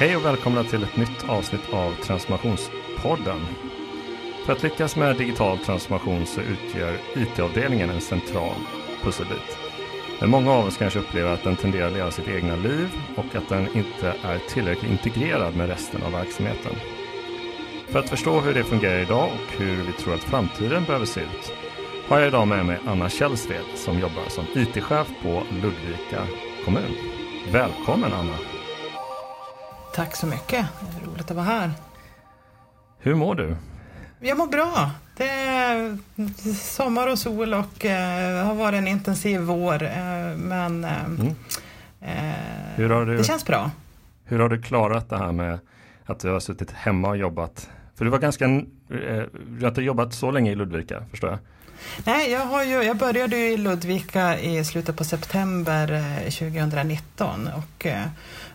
Hej och välkomna till ett nytt avsnitt av Transformationspodden. För att lyckas med digital transformation så utgör IT-avdelningen en central pusselbit. Men många av oss kanske upplever att den tenderar att leva sitt egna liv och att den inte är tillräckligt integrerad med resten av verksamheten. För att förstå hur det fungerar idag och hur vi tror att framtiden behöver se ut har jag idag med mig Anna Källsved som jobbar som IT-chef på Ludvika kommun. Välkommen Anna! Tack så mycket, det är roligt att vara här. Hur mår du? Jag mår bra. Det är sommar och sol och eh, har varit en intensiv vår. Eh, men eh, mm. hur har du, det känns bra. Hur har du klarat det här med att du har suttit hemma och jobbat? För du var ganska, eh, du har inte jobbat så länge i Ludvika förstår jag? Nej, jag, har ju, jag började i Ludvika i slutet på september 2019 och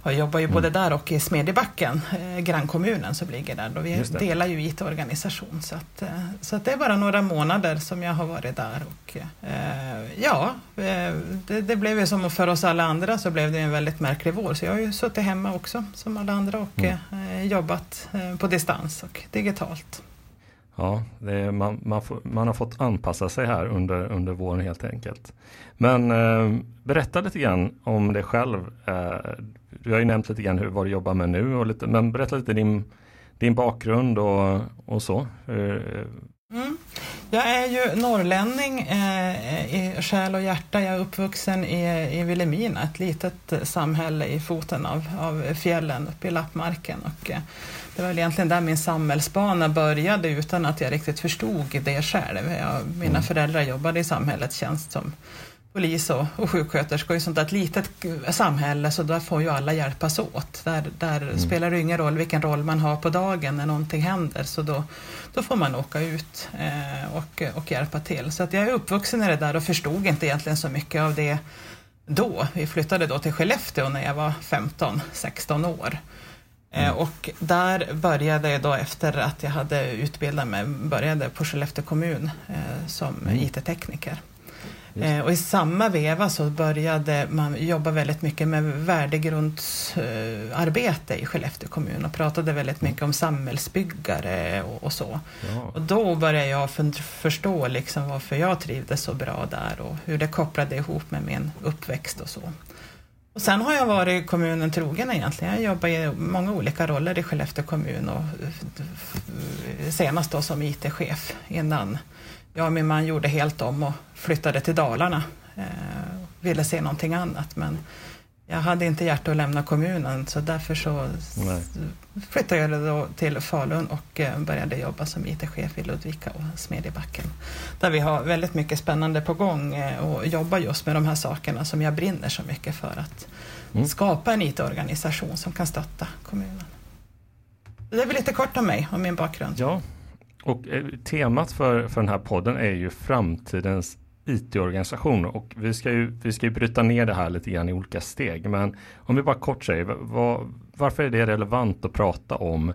jag jobbar ju mm. både där och i Smedjebacken, eh, grannkommunen som ligger där. Och vi delar ju IT-organisation. Så, att, eh, så att det är bara några månader som jag har varit där. Och, eh, ja, eh, det, det, blev ju som för oss alla andra så blev det en väldigt märklig vår. Så jag har ju suttit hemma också som alla andra och mm. eh, jobbat eh, på distans och digitalt. Ja, är, man, man, får, man, har fått anpassa sig här under, under våren helt enkelt. Men eh, berätta lite grann om dig själv. Eh, du har ju nämnt lite grann hur, vad du jobbar med nu, och lite, men berätta lite din, din bakgrund och, och så. Eh, mm. Jag är ju norrlänning eh, i själ och hjärta. Jag är uppvuxen i, i Vilhelmina, ett litet samhälle i foten av, av fjällen uppe i Lappmarken. Och, eh, det var väl egentligen där min samhällsbana började utan att jag riktigt förstod det själv. Jag, mina mm. föräldrar jobbade i samhällets tjänst som polis och, och sjuksköterskor i sånt där ett litet samhälle så där får ju alla hjälpas åt. Där, där mm. spelar det ingen roll vilken roll man har på dagen när någonting händer så då, då får man åka ut eh, och, och hjälpa till. Så att jag är uppvuxen i det där och förstod inte egentligen så mycket av det då. Vi flyttade då till Skellefteå när jag var 15-16 år. Eh, mm. Och där började jag då efter att jag hade utbildat mig, började på Skellefteå kommun eh, som mm. IT-tekniker. Eh, och i samma veva så började man jobba väldigt mycket med värdegrundsarbete i Skellefteå kommun och pratade väldigt mycket om samhällsbyggare och, och så. Ja. Och då började jag förstå liksom varför jag trivdes så bra där och hur det kopplade ihop med min uppväxt och så. Och sen har jag varit kommunen trogen egentligen. Jag jobbar i många olika roller i Skellefteå kommun och eh, senast då som IT-chef innan jag och min man gjorde helt om och flyttade till Dalarna. Eh, ville se någonting annat men jag hade inte hjärta att lämna kommunen så därför så Nej. flyttade jag då till Falun och eh, började jobba som IT-chef i Ludvika och Smedjebacken. Där vi har väldigt mycket spännande på gång eh, och jobbar just med de här sakerna som jag brinner så mycket för att mm. skapa en IT-organisation som kan stötta kommunen. Det är väl lite kort om mig och min bakgrund. Ja, och eh, temat för, för den här podden är ju framtidens IT-organisation och vi ska, ju, vi ska ju bryta ner det här lite grann i olika steg. Men om vi bara kort säger, vad, varför är det relevant att prata om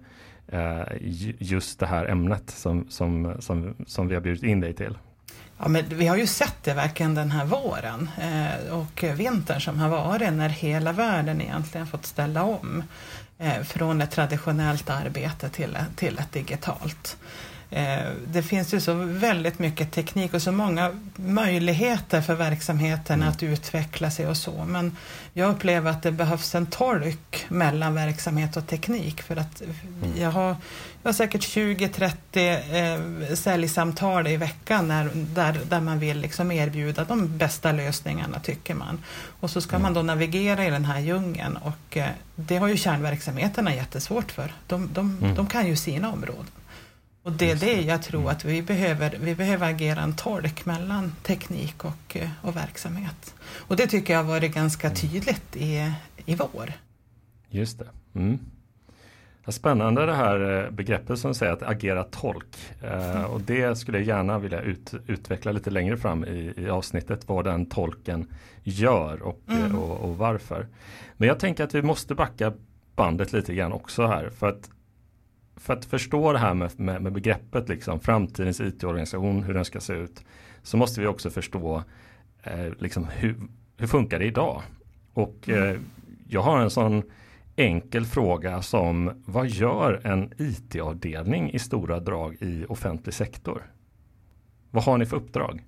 eh, just det här ämnet som, som, som, som vi har bjudit in dig till? Ja, men vi har ju sett det verkligen den här våren eh, och vintern som har varit när hela världen egentligen fått ställa om eh, från ett traditionellt arbete till, till ett digitalt. Eh, det finns ju så väldigt mycket teknik och så många möjligheter för verksamheten mm. att utveckla sig och så. Men jag upplever att det behövs en tolk mellan verksamhet och teknik för att mm. jag har, jag har säkert 20-30 eh, säljsamtal i veckan när, där, där man vill liksom erbjuda de bästa lösningarna tycker man. Och så ska mm. man då navigera i den här djungeln och eh, det har ju kärnverksamheterna jättesvårt för. De, de, mm. de kan ju sina områden. Och det är det jag tror mm. att vi behöver. Vi behöver agera en tolk mellan teknik och, eh, och verksamhet. Och det tycker jag har varit ganska mm. tydligt i, i vår. Just det. Mm. Spännande det här eh, begreppet som säger att agera tolk. Eh, och det skulle jag gärna vilja ut, utveckla lite längre fram i, i avsnittet vad den tolken gör och, mm. och, och, varför. Men jag tänker att vi måste backa bandet lite grann också här för att för att förstå det här med, med, med begreppet liksom, framtidens IT-organisation, hur den ska se ut, så måste vi också förstå eh, liksom, hur, hur funkar det idag? Och mm. eh, jag har en sån enkel fråga som vad gör en IT-avdelning i stora drag i offentlig sektor? Vad har ni för uppdrag?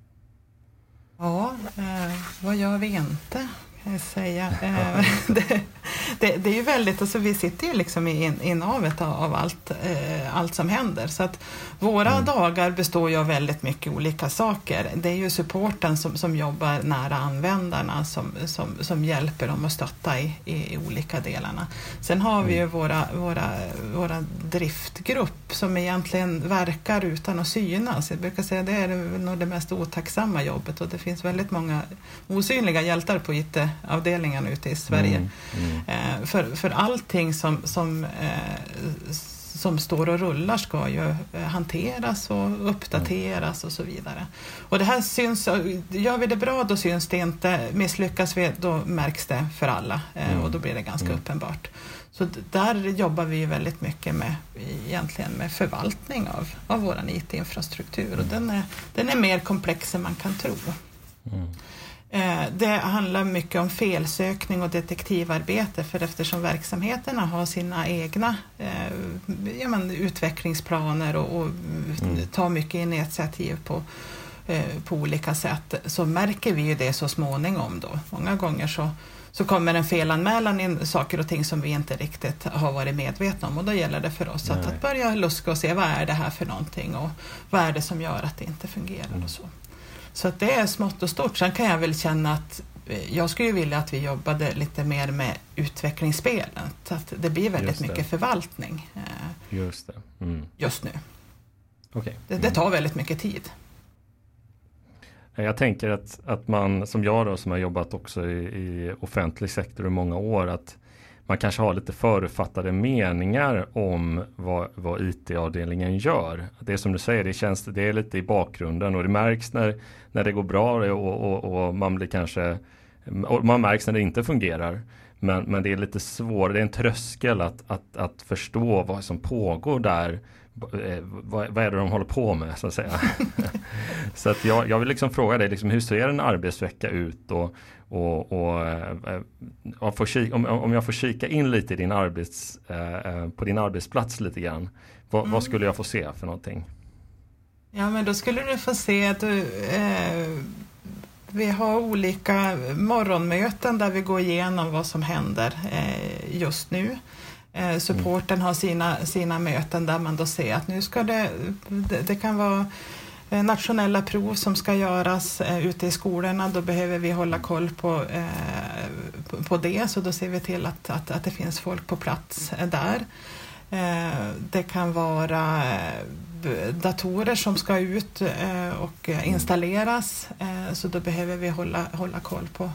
Ja, eh, vad gör vi inte? Kan jag säga. Det, det, är ju väldigt, alltså vi sitter ju liksom i, i navet av, av allt, eh, allt som händer. Så att våra mm. dagar består ju av väldigt mycket olika saker. Det är ju supporten som, som jobbar nära användarna som, som, som hjälper dem att stötta i, i, i olika delarna. Sen har vi ju mm. våra, våra, våra driftgrupp som egentligen verkar utan att synas. Jag brukar säga det är nog det mest otacksamma jobbet och det finns väldigt många osynliga hjältar på IT-avdelningen ute i Sverige. Mm. Eh, för, för allting som, som, eh, som står och rullar ska ju eh, hanteras och uppdateras och så vidare. Och det här syns, gör vi det bra då syns det inte, misslyckas vi då märks det för alla mm. och då blir det ganska mm. uppenbart. Så där jobbar vi väldigt mycket med, egentligen med förvaltning av, av vår IT-infrastruktur och mm. den är, den är mer komplex än man kan tro. Mm. Eh, det handlar mycket om felsökning och detektivarbete för eftersom verksamheterna har sina egna eh, ja, men, utvecklingsplaner och, och mm. tar mycket initiativ på, eh, på olika sätt så märker vi ju det så småningom då. Många gånger så, så kommer en felanmälan in saker och ting som vi inte riktigt har varit medvetna om och då gäller det för oss att, att, börja luska och se vad är det här för någonting och vad är det som gör att det inte fungerar och så. Så att det är smått och stort. Sen kan jag väl känna att eh, jag skulle vilja att vi jobbade lite mer med utvecklingsspelen. Så att det blir väldigt mycket förvaltning. Eh, just det. Mm. Just nu. Okay. Det, det, tar väldigt mycket tid. Jag tänker att, att man, som jag då, som har jobbat också i, i offentlig sektor i många år, att man kanske har lite förutfattade meningar om vad, vad IT-avdelningen gör. Det är som du säger, det, känns, det är lite i bakgrunden och det märks när, när det går bra och, och, och man blir kanske och man märks när det inte fungerar. Men, men det är lite svårare, det är en tröskel att, att, att förstå vad som pågår där. Eh, vad, vad är det de håller på med så att säga. så att jag, jag vill liksom fråga dig, liksom, hur ser en arbetsvecka ut? Och, och, och äh, kika, om, om jag får kika in lite i din arbets, äh, på din arbetsplats lite grann. Vad, mm. vad, skulle jag få se för någonting? Ja men då skulle du få se att du, eh, vi har olika morgonmöten där vi går igenom vad som händer eh, just nu. Eh, supporten mm. har sina, sina möten där man då ser att nu ska det, det, det kan vara eh, nationella prov som ska göras eh, ute i skolorna, då behöver vi hålla koll på, eh, på det, så då ser vi till att, att, att det finns folk på plats eh, där. Eh, det kan vara datorer som ska ut och installeras, så då behöver vi hålla, hålla koll på,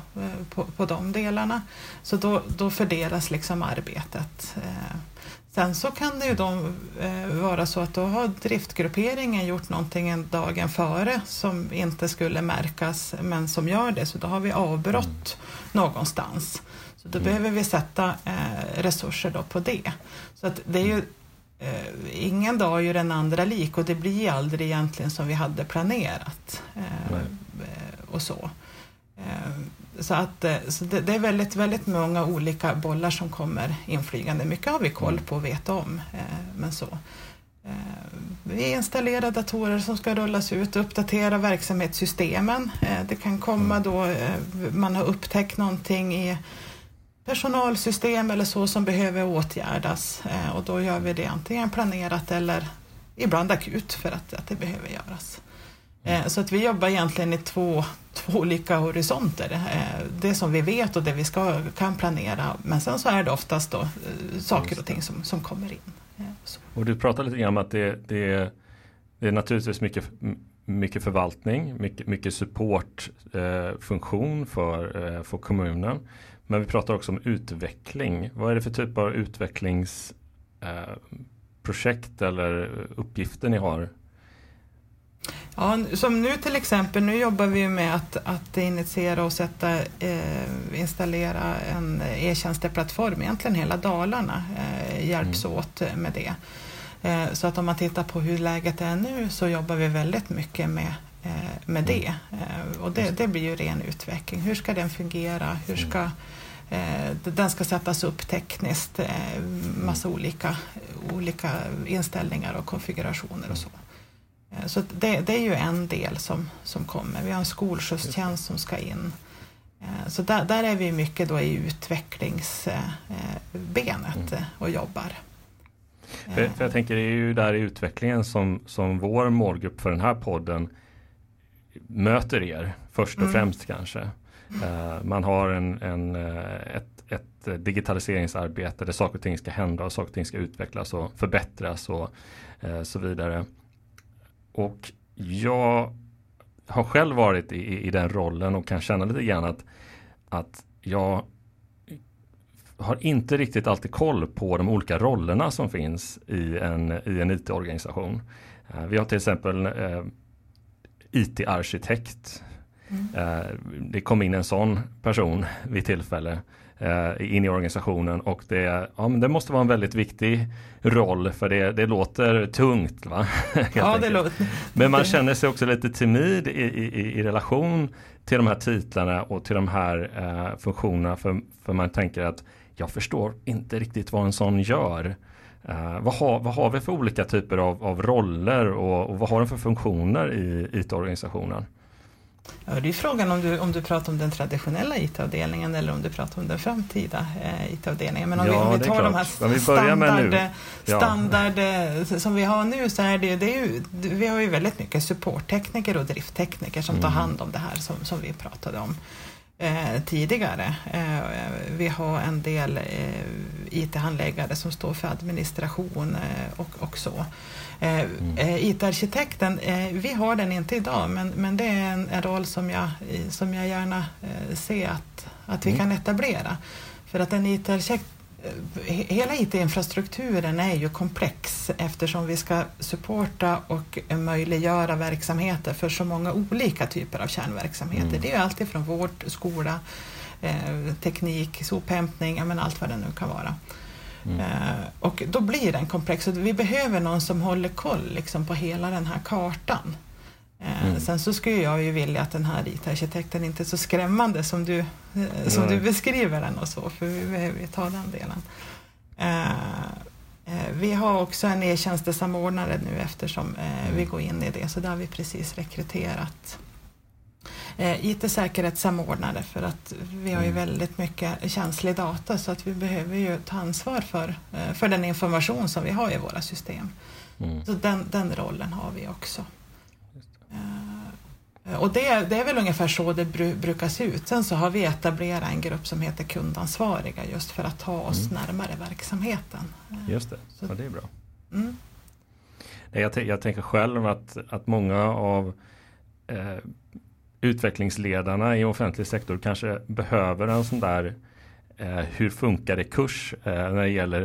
på, på de delarna. Så då, då fördelas liksom arbetet. Sen så kan det ju då eh, vara så att då har driftgrupperingen gjort någonting en dagen före som inte skulle märkas men som gör det, så då har vi avbrott mm. någonstans. Så då mm. behöver vi sätta eh, resurser då på det. Så att det är ju eh, ingen dag är ju den andra lik och det blir aldrig egentligen som vi hade planerat. Eh, och så. Eh, så, att, eh, så det, det, är väldigt, väldigt många olika bollar som kommer inflygande. Mycket har vi koll mm. på och vet om. Eh, men så. Vi installerar datorer som ska rullas ut och uppdatera verksamhetssystemen. Det kan komma mm. då man har upptäckt någonting i personalsystem eller så som behöver åtgärdas och då gör vi det antingen planerat eller ibland akut för att, att det behöver göras. Eh, så att vi jobbar egentligen i två, två olika horisonter. Eh, det som vi vet och det vi ska, kan planera. Men sen så är det oftast då eh, saker och ting som, som kommer in. Så. Och du pratar lite grann om att det, det, det är naturligtvis mycket, mycket förvaltning, mycket, mycket supportfunktion för, för kommunen. Men vi pratar också om utveckling. Vad är det för typ av utvecklingsprojekt eller uppgifter ni har Ja, som nu till exempel, nu jobbar vi med att, att initiera och sätta, eh, installera en e-tjänsteplattform. Egentligen hela Dalarna eh, hjälps mm. åt med det. Eh, så att om man tittar på hur läget är nu så jobbar vi väldigt mycket med, eh, med mm. det. Eh, och det, det, blir ju ren utveckling. Hur ska den fungera? Hur ska Eh, den ska sättas upp tekniskt, eh, massa olika, olika inställningar och konfigurationer och så. Eh, så det, det, är ju en del som, som kommer. Vi har en skolskjutstjänst som ska in. Så där, där är vi mycket då i utvecklingsbenet mm. och jobbar. För, för, jag tänker det är ju där i utvecklingen som, som vår målgrupp för den här podden möter er först och mm. främst kanske. Eh, man har en, en, eh, ett, ett digitaliseringsarbete där saker och ting ska hända och saker och ting ska utvecklas och förbättras och eh, så vidare. Och jag har själv varit i, i den rollen och kan känna lite grann att, att jag har inte riktigt alltid koll på de olika rollerna som finns i en, i en IT-organisation. Vi har till exempel eh, IT-arkitekt. Mm. Uh, det kom in en sån person vid tillfälle in i organisationen och det, ja, men det måste vara en väldigt viktig roll för det, det låter tungt. Va? ja, det låter. Men man känner sig också lite timid i, i, i relation till de här titlarna och till de här funktionerna för, för man tänker att jag förstår inte riktigt vad en sån gör. Uh, vad, har, vad har vi för olika typer av, av roller och, och, vad har den för funktioner i IT-organisationen? Ja, det är frågan om du, om du pratar om den traditionella IT-avdelningen eller om du pratar om den framtida eh, IT-avdelningen. Men om, ja, vi, om vi tar de här standard, ja. standard som vi har nu så är det, det är ju, vi har ju väldigt mycket supporttekniker och drifttekniker som mm. tar hand om det här som, som vi pratade om eh, tidigare. Eh, vi har en del eh, IT-handläggare som står för administration eh, och, och så. Eh, mm. Eh, IT-arkitekten, vi har den inte idag men, men det är en, en roll som jag, som jag gärna ser att, att vi mm. kan etablera. För att en IT-arkitekt hela IT-infrastrukturen är ju komplex eftersom vi ska supporta och möjliggöra verksamheter för så många olika typer av kärnverksamheter. Mm. Det är alltid från vård, skola, eh, teknik, sophämtning, men allt vad det nu kan vara. Mm. Eh, och då blir den komplex. Vi behöver någon som håller koll liksom, på hela den här kartan. Eh, mm. Sen så skulle jag ju vilja att den här IT-arkitekten inte är så skrämmande som du, eh, som du beskriver den och så, för vi behöver ju ta den delen. Uh, vi har också en e-tjänstesamordnare nu eftersom uh, mm. vi går in i det, så där har vi precis rekryterat IT-säkerhetssamordnare för att vi har ju mm. väldigt mycket känslig data så att vi behöver ju ta ansvar för, för den information som vi har i våra system. Mm. Så den, den rollen har vi också. Eh, och det, det, är väl ungefär så det bru, brukar se ut. Sen så har vi etablerat en grupp som heter kundansvariga just för att ta oss mm. närmare verksamheten. Eh, just det, så, ja, det är bra. Mm. Jag, jag, tänker själv att, att många av eh, utvecklingsledarna i offentlig sektor kanske behöver en sån där eh, hur funkar det kurs eh, när det gäller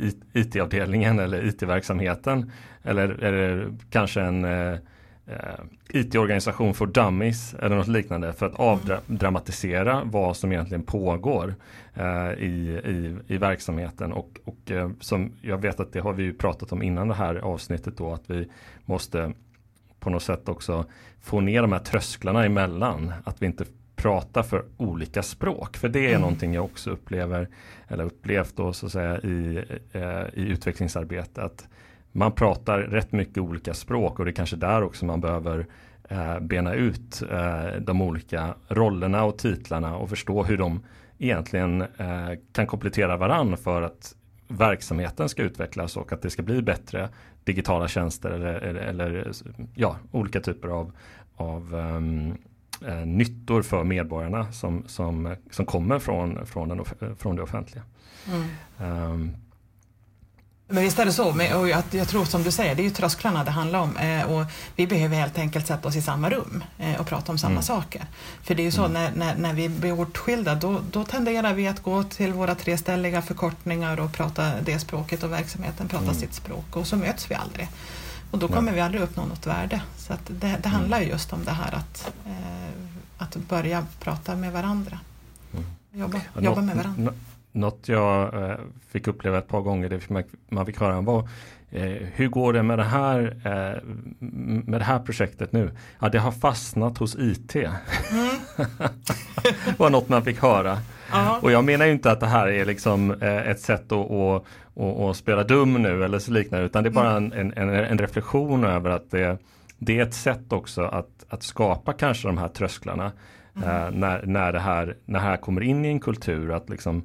eh, IT-avdelningen eller IT-verksamheten. Eller, eller kanske en eh, IT-organisation för dummies eller något liknande för att avdramatisera vad som egentligen pågår eh, i, i, i verksamheten och, och eh, som jag vet att det har vi ju pratat om innan det här avsnittet då att vi måste på något sätt också få ner de här trösklarna emellan. Att vi inte pratar för olika språk. För det är mm. någonting jag också upplever eller upplevt då så att säga i, eh, i utvecklingsarbete. Att man pratar rätt mycket olika språk och det är kanske där också man behöver eh, bena ut eh, de olika rollerna och titlarna och förstå hur de egentligen eh, kan komplettera varann för att verksamheten ska utvecklas och att det ska bli bättre digitala tjänster eller, eller, eller ja, olika typer av, av um, eh, nyttor för medborgarna som, som, som kommer från, från, den, från det offentliga. Mm. Um, men visst är det så, men, och jag, jag, tror som du säger, det är ju trösklarna det handlar om eh, och vi behöver helt enkelt sätta oss i samma rum eh, och prata om samma mm. saker. För det är ju så mm. när, när, när, vi blir åtskilda då, då tenderar vi att gå till våra treställiga förkortningar och prata det språket och verksamheten pratar mm. sitt språk och så möts vi aldrig. Och då kommer ja. vi aldrig uppnå något värde. Så det, det handlar ju just om det här att, eh, att börja prata med varandra. Mm. Jobba, jobba med varandra något jag eh, fick uppleva ett par gånger, det man, man fick höra var eh, hur går det med det här eh, med det här projektet nu? Ja, det har fastnat hos IT. Mm. var något man fick höra. Ja. Och jag menar ju inte att det här är liksom ett sätt att, att, att, att spela dum nu eller så liknande utan det är bara mm. en, en, en reflektion över att det, det är ett sätt också att, att skapa kanske de här trösklarna. Mm. När, när, det här, när det här kommer in i en kultur att liksom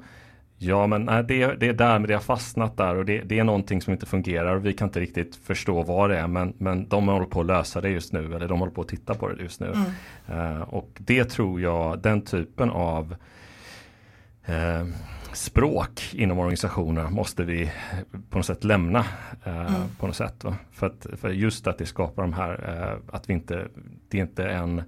Ja men nej, det, det är där, men det har fastnat där och det, det, är någonting som inte fungerar och vi kan inte riktigt förstå vad det är men, men de håller på att lösa det just nu eller de håller på att titta på det just nu. Mm. Uh, och det tror jag, den typen av uh, språk inom organisationer måste vi på något sätt lämna. Uh, mm. på något sätt. För, att, för just att det skapar de här, att vi inte, det är inte en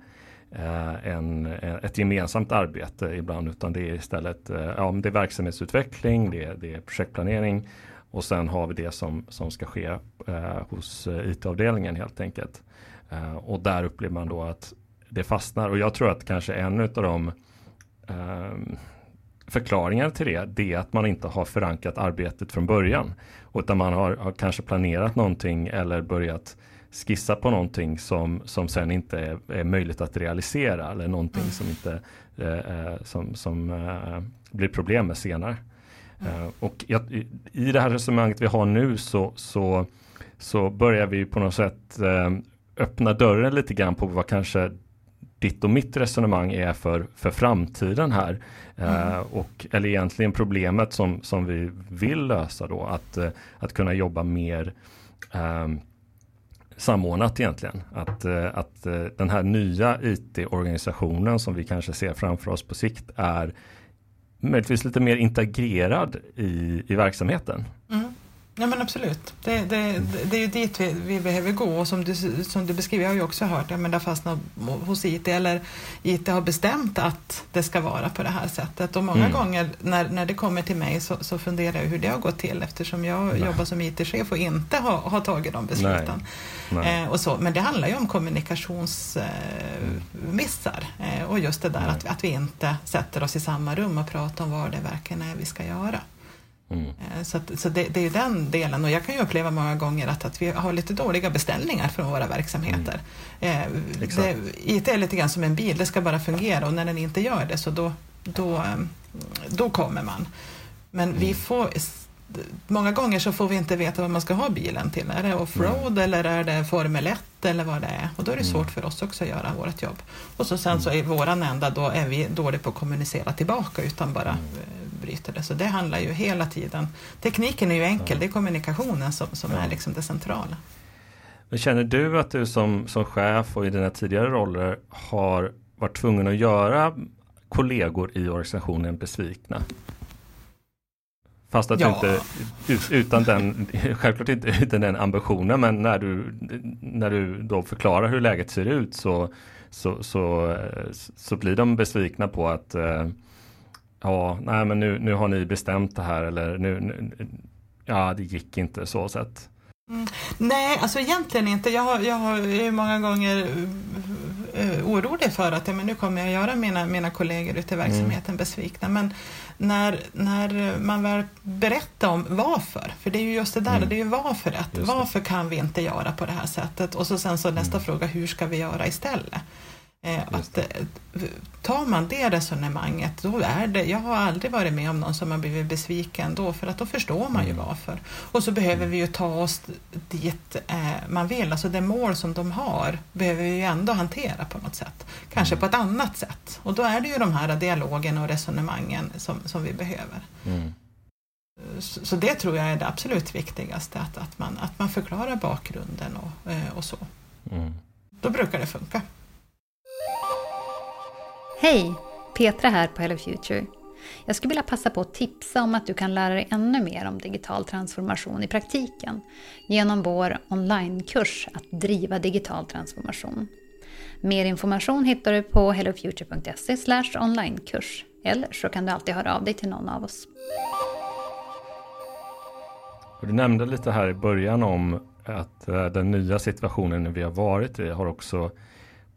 Eh, en, eh, ett gemensamt arbete ibland utan det är istället eh, ja, det är verksamhetsutveckling, det är, det är projektplanering och sen har vi det som, som ska ske eh, hos IT-avdelningen helt enkelt. Eh, och där upplever man då att det fastnar och jag tror att kanske en av de eh, förklaringar till det, det är att man inte har förankrat arbetet från början. Utan man har, har kanske planerat någonting eller börjat skissa på någonting som, som sen inte är, är möjligt att realisera eller någonting mm. som inte eh, eh, som, som eh, blir problem med senare. Mm. Eh, och jag, i, i det här resonemanget vi har nu så, så, så börjar vi på något sätt eh, öppna dörren lite grann på vad kanske ditt och mitt resonemang är för, för framtiden här. Eh, mm. och, eller egentligen problemet som, som vi vill lösa då, att, att kunna jobba mer um, samordnat egentligen. Att, eh, att eh, den här nya IT-organisationen som vi kanske ser framför oss på sikt är möjligtvis lite mer integrerad i, i verksamheten. Mm. Ja men absolut. Det, det, det, är ju dit vi, vi, behöver gå och som du, som du beskriver, jag har ju också hört, ja men det har fastnat hos IT eller IT har bestämt att det ska vara på det här sättet och många mm. gånger när, när det kommer till mig så, så funderar jag hur det har gått till eftersom jag Nej. jobbar som IT-chef och inte har, har tagit de besluten. Nej. Nej. Eh, och så, men det handlar ju om kommunikationsmissar eh, eh, och just det där att, att vi inte sätter oss i samma rum och pratar om vad det verkligen är vi ska göra. Mm. Eh, så, att, så det, det, är den delen och jag kan ju uppleva många gånger att, att vi har lite dåliga beställningar från våra verksamheter. Mm. Eh, det, IT är lite grann som en bil, det ska bara fungera och när den inte gör det så då, då, eh, då kommer man. Men mm. vi får Många gånger så får vi inte veta vad man ska ha bilen till. Är det offroad mm. eller är det Formel 1 eller vad det är? Och då är det mm. svårt för oss också att göra vårt jobb. Och så sen så i våran ända då är vi dåliga på att kommunicera tillbaka utan bara mm bryter det. Så det handlar ju hela tiden, tekniken är ju enkel, det är kommunikationen som, som är liksom det centrala. Men känner du att du som, som chef och i dina tidigare roller har varit tvungen att göra kollegor i organisationen besvikna? Fast att ja. du inte, utan den, självklart inte utan den ambitionen, men när du, när du då förklarar hur läget ser ut så, så, så, så blir de besvikna på att eh, ja, nej men nu, nu har ni bestämt det här eller nu, nu ja det gick inte så sett. Mm. Nej, alltså egentligen inte. Jag har, jag har många gånger uh, orolig för att ja, men nu kommer jag göra mina, mina kollegor ute i mm. verksamheten mm. besvikna. Men när, när man väl berättar om varför, för det är ju just det där, mm. det är ju varför rätt. Varför kan vi inte göra på det här sättet? Och så sen så nästa mm. fråga, hur ska vi göra istället? Eh, att, eh, tar man det resonemanget, då är det, jag har aldrig varit med om någon som har blivit besviken då, för att då förstår man ju mm. varför. Och så behöver mm. vi ju ta oss dit eh, man vill, alltså det mål som de har behöver vi ju ändå hantera på något sätt. Kanske mm. på ett annat sätt. Och då är det ju de här dialogen och resonemangen som, som vi behöver. Mm. Så, så, det tror jag är det absolut viktigaste, att, att, man, att man förklarar bakgrunden och, och så. Mm. Då brukar det funka. Hej! Petra här på Hello Future. Jag skulle vilja passa på att tipsa om att du kan lära dig ännu mer om digital transformation i praktiken genom vår onlinekurs att driva digital transformation. Mer information hittar du på hellofuture.se onlinekurs eller så kan du alltid höra av dig till någon av oss. Du nämnde lite här i början om att eh, den nya situationen vi har varit i har också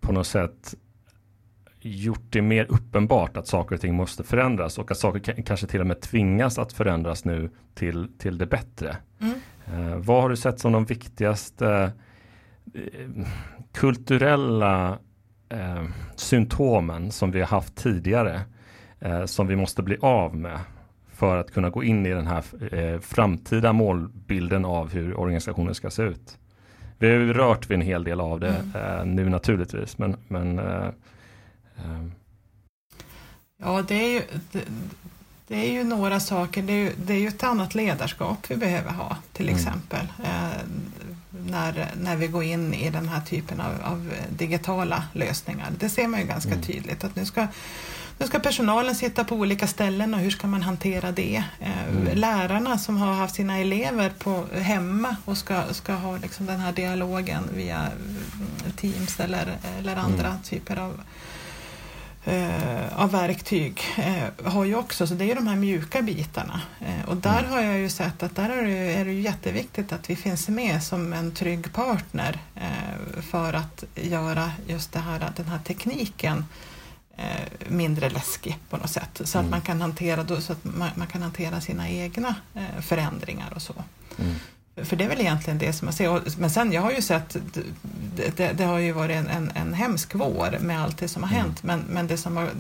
på något sätt gjort det mer uppenbart att saker och ting måste förändras och att saker kanske till och med tvingas att förändras nu till, till det bättre. Mm. Eh, vad har du sett som de viktigaste eh, kulturella eh, symptomen som vi har haft tidigare eh, som vi måste bli av med för att kunna gå in i den här eh, framtida målbilden av hur organisationen ska se ut. Vi har ju rört vid en hel del av det mm. nu naturligtvis, men, men. Ja, det är ju, det, det, är ju några saker. Det är ju, det är ju ett annat ledarskap vi behöver ha, till mm. exempel. Eh, när, när vi går in i den här typen av, av digitala lösningar. Det ser man ju ganska mm. tydligt att nu ska nu ska personalen sitta på olika ställen och hur ska man hantera det? Eh, mm. Lärarna som har haft sina elever på, hemma och ska, ska ha liksom den här dialogen via mm, Teams eller, eller andra mm. typer av eh, av verktyg eh, har ju också, så det är ju de här mjuka bitarna. Eh, och där mm. har jag ju sett att där är det, är det jätteviktigt att vi finns med som en trygg partner eh, för att göra just det här, den här tekniken eh, mindre läskig på något sätt. Så mm. att man kan hantera, så att man, man kan hantera sina egna eh, förändringar och så. Mm. För det är väl egentligen det som jag ser. Men sen, jag har ju sett, det, det, det har ju varit en, en, en hemsk vår med allt det som har mm. hänt, men, men det som har,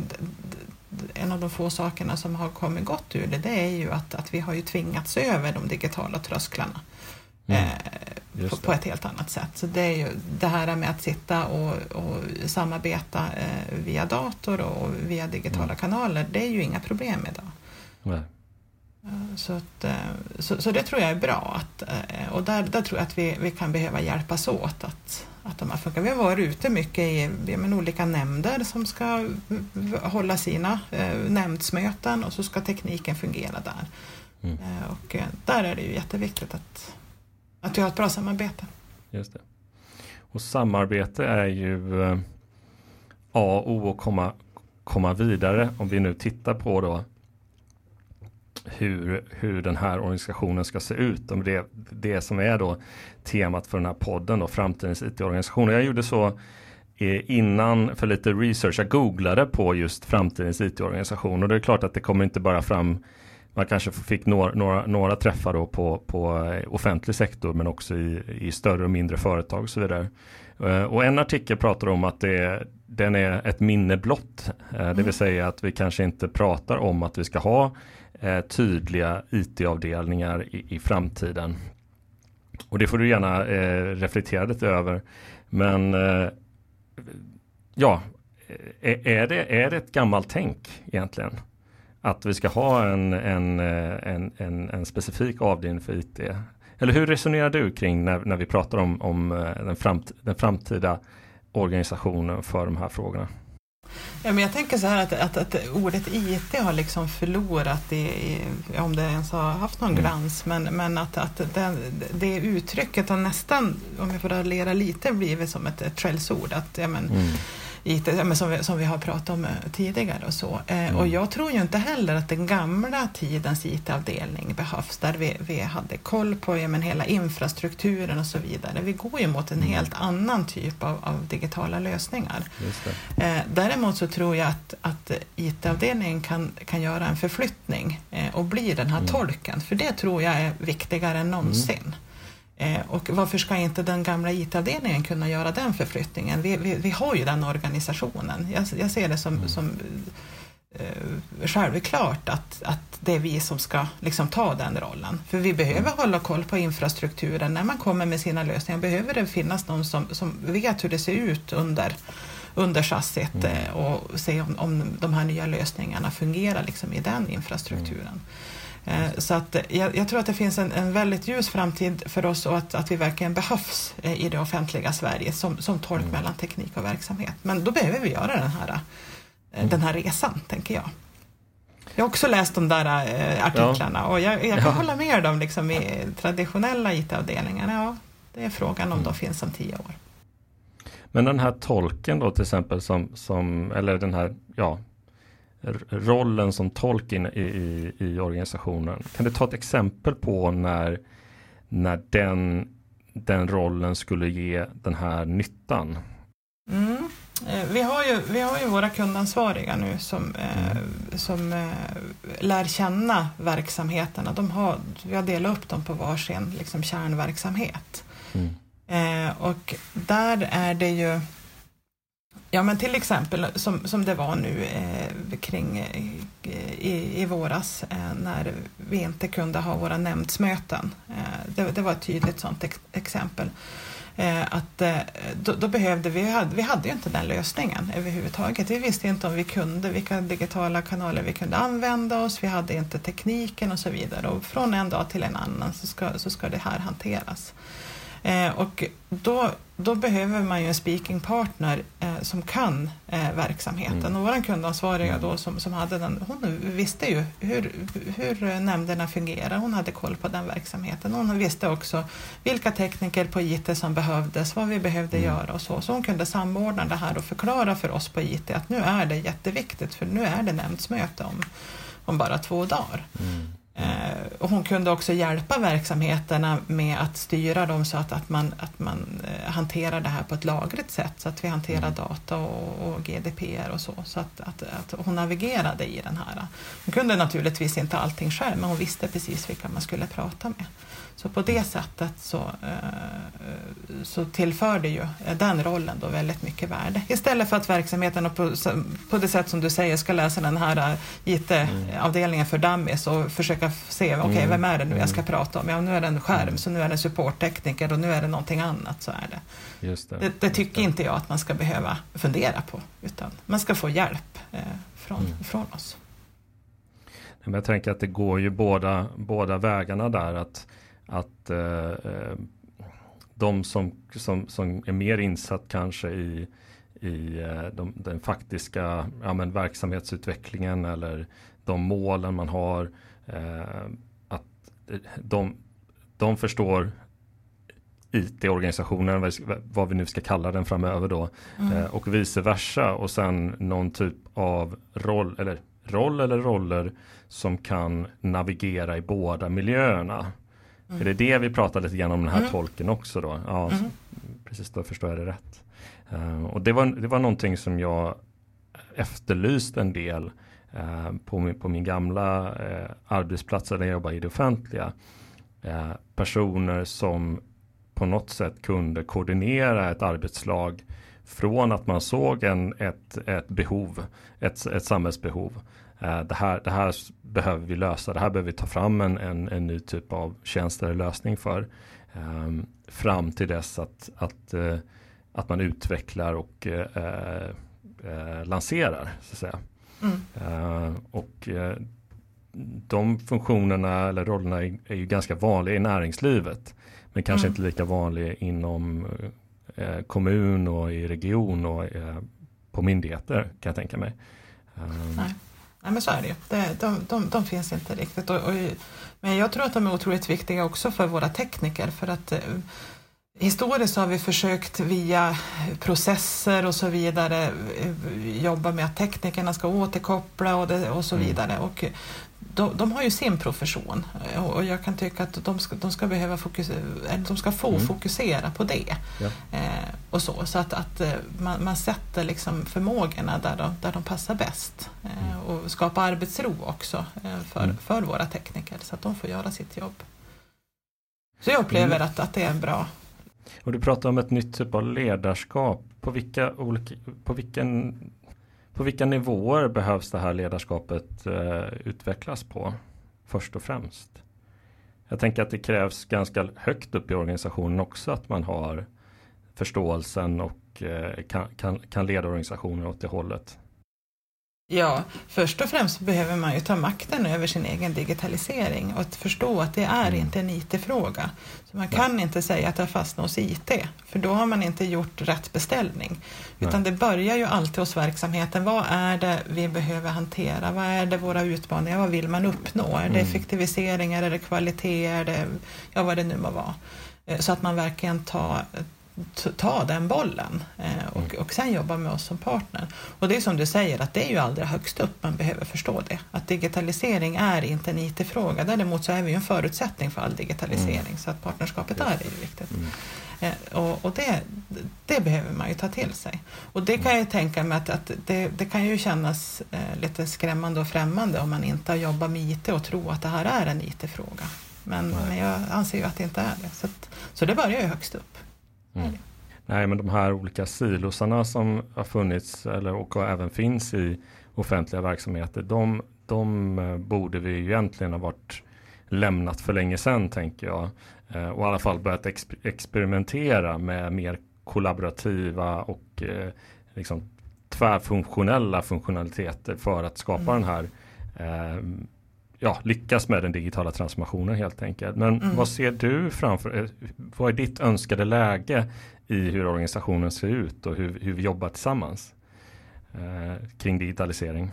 en av de få sakerna som har kommit gott ur det, det är ju att, att vi har ju tvingats över de digitala trösklarna. Mm. Eh, på, på, ett helt annat sätt. Så det är ju det här med att sitta och, och samarbeta eh, via dator och via digitala mm. kanaler, det är ju inga problem idag. Nej. Eh, så, att, eh, så, så, det tror jag är bra att, eh, och där, där tror jag att vi, vi kan behöva hjälpas åt att, att de här funkar. Vi har varit ute mycket i med olika nämnder som ska hålla sina nämndsmöten och så ska tekniken fungera där. Mm. Och där är det ju jätteviktigt att, att vi har ett bra samarbete. Just det. Och samarbete är ju A och O att komma, komma vidare. Om vi nu tittar på då hur, hur den här organisationen ska se ut. Det, det som är då temat för den här podden, då, framtidens IT-organisation. Jag gjorde så eh, innan för lite research. Jag googlade på just framtidens IT-organisation och det är klart att det kommer inte bara fram man kanske fick några, några, några träffar då på, på eh, offentlig sektor men också i, i större och mindre företag och så vidare. Eh, och en artikel pratar om att det, den är ett minne blott. Det vill mm. säga att vi kanske inte pratar om att vi ska ha eh, tydliga IT-avdelningar i, i, framtiden. Och det får du gärna eh, reflektera lite över. Men eh, ja, eh, är, det, är det ett gammalt tänk egentligen? Att vi ska ha en, en, eh, en, en, en specifik avdelning för IT? Eller hur resonerar du kring när, när vi pratar om, om eh, den, framt, den framtida organisationen för de här frågorna? Ja, men jag tänker så här att, att, att ordet IT har liksom förlorat, i, i, om det ens har haft någon mm. glans, men, men att, att det, det uttrycket har nästan, om jag får raljera lite, blivit som ett, ett skällsord. Att, ja, men, mm IT, som, vi, som vi har pratat om eh, tidigare och så. Eh, mm. Och jag tror ju inte heller att den gamla tidens IT-avdelning behövs, där vi, vi hade koll på ja, men hela infrastrukturen och så vidare. Vi går ju mot en mm. helt annan typ av, av digitala lösningar. Eh, däremot så tror jag att, att IT-avdelningen kan, kan göra en förflyttning och bli den här mm. tolken, för det tror jag är viktigare än någonsin. Mm. Eh, och varför ska inte den gamla IT-avdelningen kunna göra den förflyttningen? Vi, vi, vi har ju den organisationen. Jag, jag ser det som, mm. som eh, självklart att, att det är vi som ska liksom ta den rollen. För vi behöver mm. hålla koll på infrastrukturen. När man kommer med sina lösningar behöver det finnas någon som, som vet hur det ser ut under, under chassit mm. Eh, och se om, om de här nya lösningarna fungerar liksom i den infrastrukturen. Eh, så att jag, jag, tror att det finns en, en väldigt ljus framtid för oss och att, att vi verkligen behövs eh, i det offentliga Sverige som, som tolk mm. mellan teknik och verksamhet. Men då behöver vi göra den här, eh, mm. den här resan, tänker jag. Jag har också läst de där artiklarna ja. och jag, jag kan ja. hålla med dem liksom, i traditionella IT-avdelningar. Ja, det är frågan om mm. de finns om tio år. Men den här tolken då till exempel som, som eller den här, ja, rollen som tolk i, i, i, organisationen. Kan du ta ett exempel på när, när den, den rollen skulle ge den här nyttan? Mm. Eh, vi, har ju, vi har ju våra kundansvariga nu som, eh, som eh, lär känna verksamheterna. De har, vi har delat upp dem på varsin liksom, kärnverksamhet. Mm. Eh, och där är det ju Ja, men till exempel som, som det var nu eh, kring eh, i, i våras eh, när vi inte kunde ha våra nämndsmöten. Eh, det, det, var ett tydligt sådant ex exempel. Eh, att eh, då, då, behövde vi, hade, vi hade ju inte den lösningen överhuvudtaget. Vi visste inte om vi kunde, vilka digitala kanaler vi kunde använda oss, vi hade inte tekniken och så vidare. Och från en dag till en annan så ska, så ska det här hanteras. Eh, och då, då behöver man ju en speaking partner eh, som kan eh, verksamheten. Mm. Och vår kundansvariga då som, som hade den, hon visste ju hur, hur nämnderna fungerar. Hon hade koll på den verksamheten. Hon visste också vilka tekniker på IT som behövdes, vad vi behövde mm. göra och så. Så hon kunde samordna det här och förklara för oss på IT att nu är det jätteviktigt för nu är det nämndsmöte om, om bara två dagar. Mm. Eh, och hon kunde också hjälpa verksamheterna med att styra dem så att, att, man, att man eh, hanterar det här på ett lagligt sätt så att vi hanterar mm. data och, och, GDPR och så. Så att, att, att hon navigerade i den här. Hon kunde naturligtvis inte allting själv men hon visste precis vilka man skulle prata med. Så på det sättet så, eh, så tillför det ju den rollen då väldigt mycket värde. Istället för att verksamheten på, på det sätt som du säger ska läsa den här IT-avdelningen för dummies och försöka se, okej, okay, mm. vem är det nu jag ska mm. prata om? Ja, nu är det en skärm, mm. så nu är det en supporttekniker och nu är det någonting annat. Så är det. Just det, det, det tycker det. inte jag att man ska behöva fundera på, utan man ska få hjälp eh, från, mm. från oss. Men jag tänker att det går ju båda, båda vägarna där. att att eh, eh, de som, som, som är mer insatt kanske i, i eh, de, den faktiska ja, men verksamhetsutvecklingen eller de målen man har. Eh, att de, de förstår IT-organisationen, vad vi nu ska kalla den framöver då. Mm. Eh, och vice versa och sen någon typ av roll eller roll eller roller som kan navigera i båda miljöerna. Mm. Är det det vi pratar lite grann om den här mm. tolken också då? Ja, mm. precis då förstår jag det rätt. Uh, och det var, det var någonting som jag efterlyst en del uh, på, min, på min gamla uh, arbetsplats där jag jobbade i det offentliga. personer som på något sätt kunde koordinera ett arbetslag från att man såg en, ett, ett behov, ett, ett samhällsbehov Eh, det här, det här behöver vi lösa, det här behöver vi ta fram en, en, en ny typ av tjänst eller lösning för. Um, fram till dess att, att, uh, att man utvecklar och uh, lanserar. Så att säga. Mm. och de funktionerna eller rollerna är, ju ganska vanliga i näringslivet. Men kanske mm. inte lika vanliga inom kommun och i region och på myndigheter kan jag tänka mig. Um, Nej, men så är det ju. De, de, de finns inte riktigt. Och, och, men jag tror att de är otroligt viktiga också för våra tekniker för att eh, Historiskt har vi försökt via processer och så vidare eh, jobba med att teknikerna ska återkoppla och, det, och så mm. vidare. Och de, de, har ju sin profession och jag kan tycka att de ska, de ska, behöva fokusera, de ska få mm. fokusera på det. Ja. Eh, och så, så att, att eh, man, man, sätter liksom förmågorna där de, där de passar bäst eh, mm. och skapar arbetsro också eh, för, mm. för våra tekniker så att de får göra sitt jobb. Så jag upplever mm. att, att det är bra. Och du pratar om ett nytt typ av ledarskap. På vilka, olika, på vilken på vilka nivåer behövs det här ledarskapet eh, utvecklas på först och främst? Jag tänker att det krävs ganska högt upp i organisationen också att man har förståelsen och eh, kan, kan, kan leda organisationen åt det hållet. Ja, först och främst behöver man ju ta makten över sin egen digitalisering och att förstå att det är mm. inte en IT-fråga. Så Man kan Nej. inte säga att det har fastnat hos IT, för då har man inte gjort rätt beställning. Utan Nej. det börjar ju alltid hos verksamheten. Vad är det vi behöver hantera? Vad är det våra utmaningar? Vad vill man uppnå? Är det mm. effektiviseringar? Är det kvalitet? Är det, ja, vad det nu må vara. Eh, så att man verkligen tar ta den bollen eh, och, och sen jobba med oss som partner. Och det är som du säger att det är ju allra högst upp man behöver förstå det. Att digitalisering är inte en IT-fråga. Däremot så är vi ju en förutsättning för all digitalisering mm. så att partnerskapet är det ju viktigt. Mm. Eh, och, och det, det, behöver man ju ta till sig. Och det kan jag tänka mig att, att det, det, kan ju kännas eh, lite skrämmande och främmande om man inte har jobbat med IT och tror att det här är en IT-fråga. Men, men jag anser ju att det inte är det. Så, att, så det börjar ju högst upp. Mm. Nej, men de här olika silosarna som har funnits eller och även finns i offentliga verksamheter, de, de eh, borde vi egentligen ha varit lämnat för länge sedan tänker jag. Eh, och i alla fall börjat exper experimentera med mer kollaborativa och eh, liksom tvärfunktionella funktionaliteter för att skapa mm. den här eh, ja, lyckas med den digitala transformationen helt enkelt. Men mm. vad ser du framför eh, Vad är ditt önskade läge i hur organisationen ser ut och hur, hur vi jobbar tillsammans eh, kring digitalisering?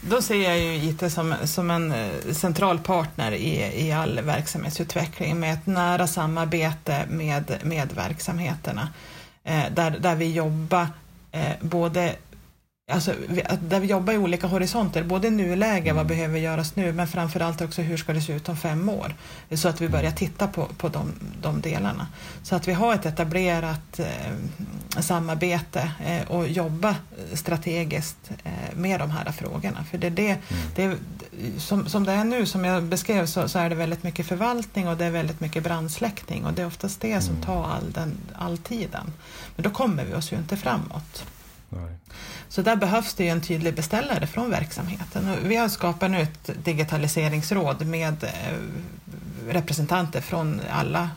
Då ser jag ju IT som, som en eh, central partner i, i all verksamhetsutveckling med ett nära samarbete med, med verksamheterna eh, där, där vi jobbar eh, både Alltså, där vi jobbar i olika horisonter, både nuläge, vad mm. behöver göras nu, men framförallt också hur ska det se ut om fem år? Så att vi börjar titta på, på de, de delarna. Så att vi har ett etablerat eh, samarbete eh, och jobba strategiskt eh, med de här frågorna. För det är det, mm. det som, som det är nu, som jag beskrev, så, så, är det väldigt mycket förvaltning och det är väldigt mycket brandsläckning och det är oftast det som mm. tar all, den, all tiden. Men då kommer vi oss ju inte framåt. Nej. Så där behövs det en tydlig beställare från verksamheten. Och vi har skapat nu ett digitaliseringsråd med eh, representanter från alla,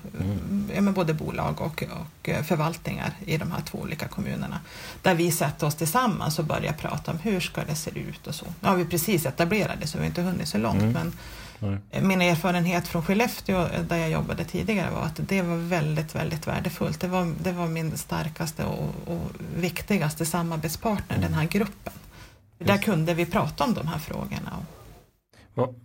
mm. både bolag och, och eh, förvaltningar i de här två olika kommunerna. Där vi sätter oss tillsammans och börjar prata om hur ska det se ut och så. Nu har vi precis etablerat det så vi har inte hunnit så långt mm. men Nej. Min erfarenhet från Skellefteå där jag jobbade tidigare var att det var väldigt, väldigt värdefullt. Det var, det var min starkaste och, och viktigaste samarbetspartner, mm. den här gruppen. Just. Där kunde vi prata om de här frågorna. Vad,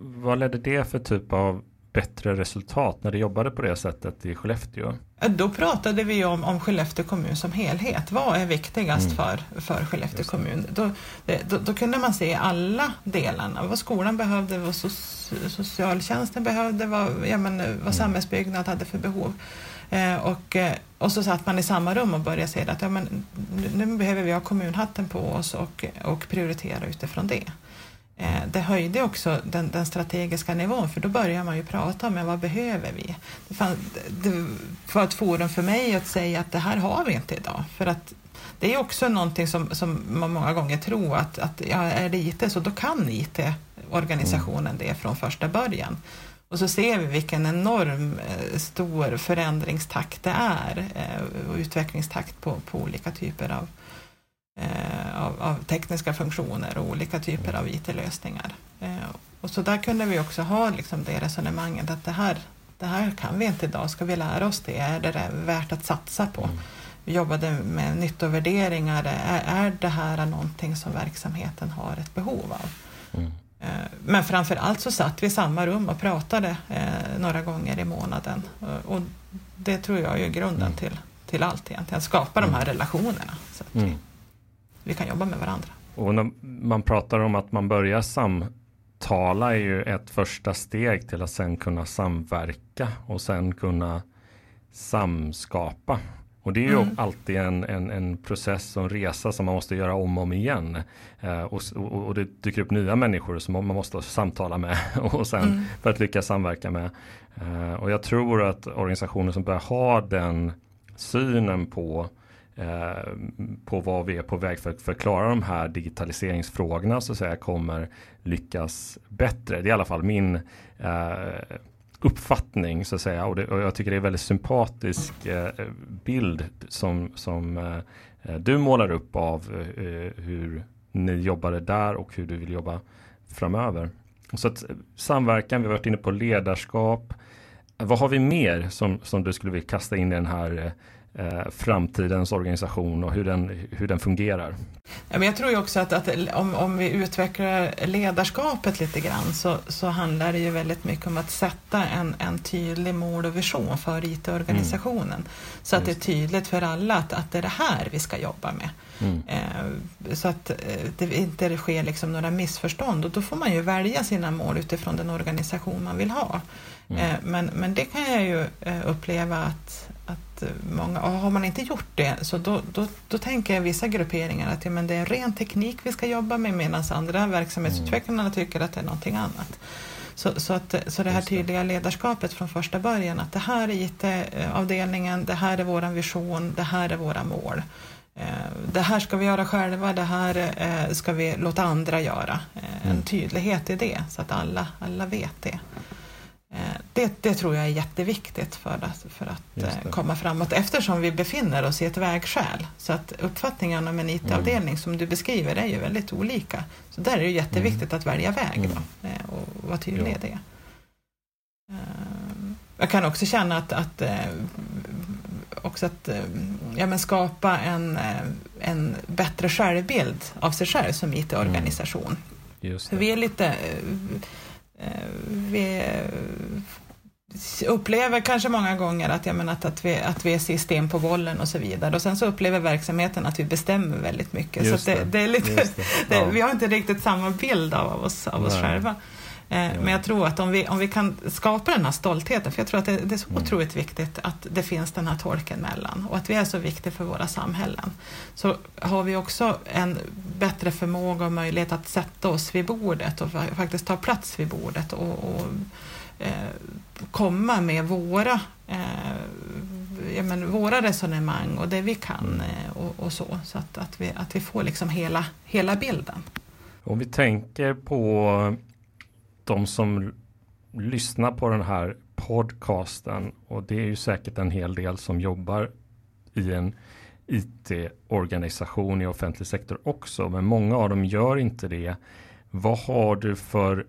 vad ledde det för typ av bättre resultat när du jobbade på det sättet i Skellefteå? Då pratade vi om, om Skellefteå kommun som helhet. Vad är viktigast mm. för, för Skellefteå kommun? Då, då, då, kunde man se alla delarna. Vad skolan behövde, vad socialtjänsten behövde, vad, ja, men, vad mm. samhällsbyggnad hade för behov. Eh, och, eh, och så satt man i samma rum och började se att ja, men, nu, nu behöver vi ha kommunhatten på oss och, och prioritera utifrån det. Eh, det höjde också den, den, strategiska nivån för då börjar man ju prata om vad behöver vi? Det, fann, det var ett forum för mig att säga att det här har vi inte idag. För att det är också någonting som, som man många gånger tror att, att ja, är det IT så då kan IT-organisationen det från första början. Och så ser vi vilken enorm eh, stor förändringstakt det är eh, och utvecklingstakt på, på olika typer av eh, av, av, tekniska funktioner och olika typer av IT-lösningar. Eh, och så där kunde vi också ha liksom det resonemanget att det här, det här kan vi inte idag, ska vi lära oss det? Är det värt att satsa på? Mm. Vi jobbade med nyttovärderingar, är, är det här någonting som verksamheten har ett behov av? Mm. Eh, men framför allt så satt vi i samma rum och pratade eh, några gånger i månaden. Och det tror jag är grunden mm. till, till allt egentligen, att skapa de här mm. relationerna. Så att mm vi kan jobba med varandra. Och när man pratar om att man börjar samtala är ju ett första steg till att sen kunna samverka och sen kunna samskapa. Och det är ju mm. alltid en, en, en, process och en resa som man måste göra om och om igen. Eh, och, och, och, det dyker upp nya människor som man måste samtala med och sen mm. för att lyckas samverka med. Eh, och jag tror att organisationer som börjar ha den synen på Eh, på vad vi är på väg för, att förklara de här digitaliseringsfrågorna så att säga kommer lyckas bättre. Det är i alla fall min eh, uppfattning så att säga och, det, och, jag tycker det är en väldigt sympatisk eh, bild som, som eh, du målar upp av eh, hur ni jobbade där och hur du vill jobba framöver. Så att eh, samverkan, vi har varit inne på ledarskap. Vad har vi mer som, som du skulle vilja kasta in i den här eh, eh, framtidens organisation och hur den, hur den fungerar. Ja, men jag tror ju också att, att om, om vi utvecklar ledarskapet lite grann så, så handlar det ju väldigt mycket om att sätta en, en tydlig mål och vision för IT-organisationen. Mm. Så att Just. det är tydligt för alla att, att det är det här vi ska jobba med. Mm. Eh, så att eh, det inte sker liksom några missförstånd och då får man ju välja sina mål utifrån den organisation man vill ha. Mm. Eh, men, men det kan jag ju uppleva att, att många, har man inte gjort det så då, då, då tänker vissa grupperingar att ja, men det är ren teknik vi ska jobba med medan andra verksamhetsutvecklare mm. tycker att det är någonting annat. Så, så, att, så det här tydliga ledarskapet från första början att det här är IT-avdelningen, det här är vår vision, det här är våra mål. Eh, det här ska vi göra själva, det här eh, ska vi låta andra göra. En mm. tydlighet i det så att alla, alla vet det. Det, det, tror jag är jätteviktigt för att, för att komma framåt eftersom vi befinner oss i ett vägskäl. Så att uppfattningen om en IT-avdelning mm. som du beskriver är ju väldigt olika. Så där är det jätteviktigt mm. att välja väg då, och vara tydlig i det. Jag kan också känna att, att också att ja, men skapa en, en bättre självbild av sig själv som IT-organisation. Mm. Vi är lite vi upplever kanske många gånger att, jag menar, att, att, vi, att vi är system på bollen och så vidare. Och sen så upplever verksamheten att vi bestämmer väldigt mycket. Just så det, det, är lite, det. Ja. vi har inte riktigt samma bild av oss, av oss själva. Eh, men jag tror att om vi, om vi kan skapa den här stoltheten, för jag tror att det, det är så mm. otroligt viktigt att det finns den här tolken mellan och att vi är så viktiga för våra samhällen, så har vi också en bättre förmåga och möjlighet att sätta oss vid bordet och faktiskt ta plats vid bordet och, och eh, komma med våra eh, men, våra resonemang och det vi kan mm. eh, och, och, så, så att, att, vi, att vi får liksom hela, hela bilden. Om vi tänker på de som lyssnar på den här podcasten och det är ju säkert en hel del som jobbar i en IT-organisation i offentlig sektor också, men många av dem gör inte det. Vad har du för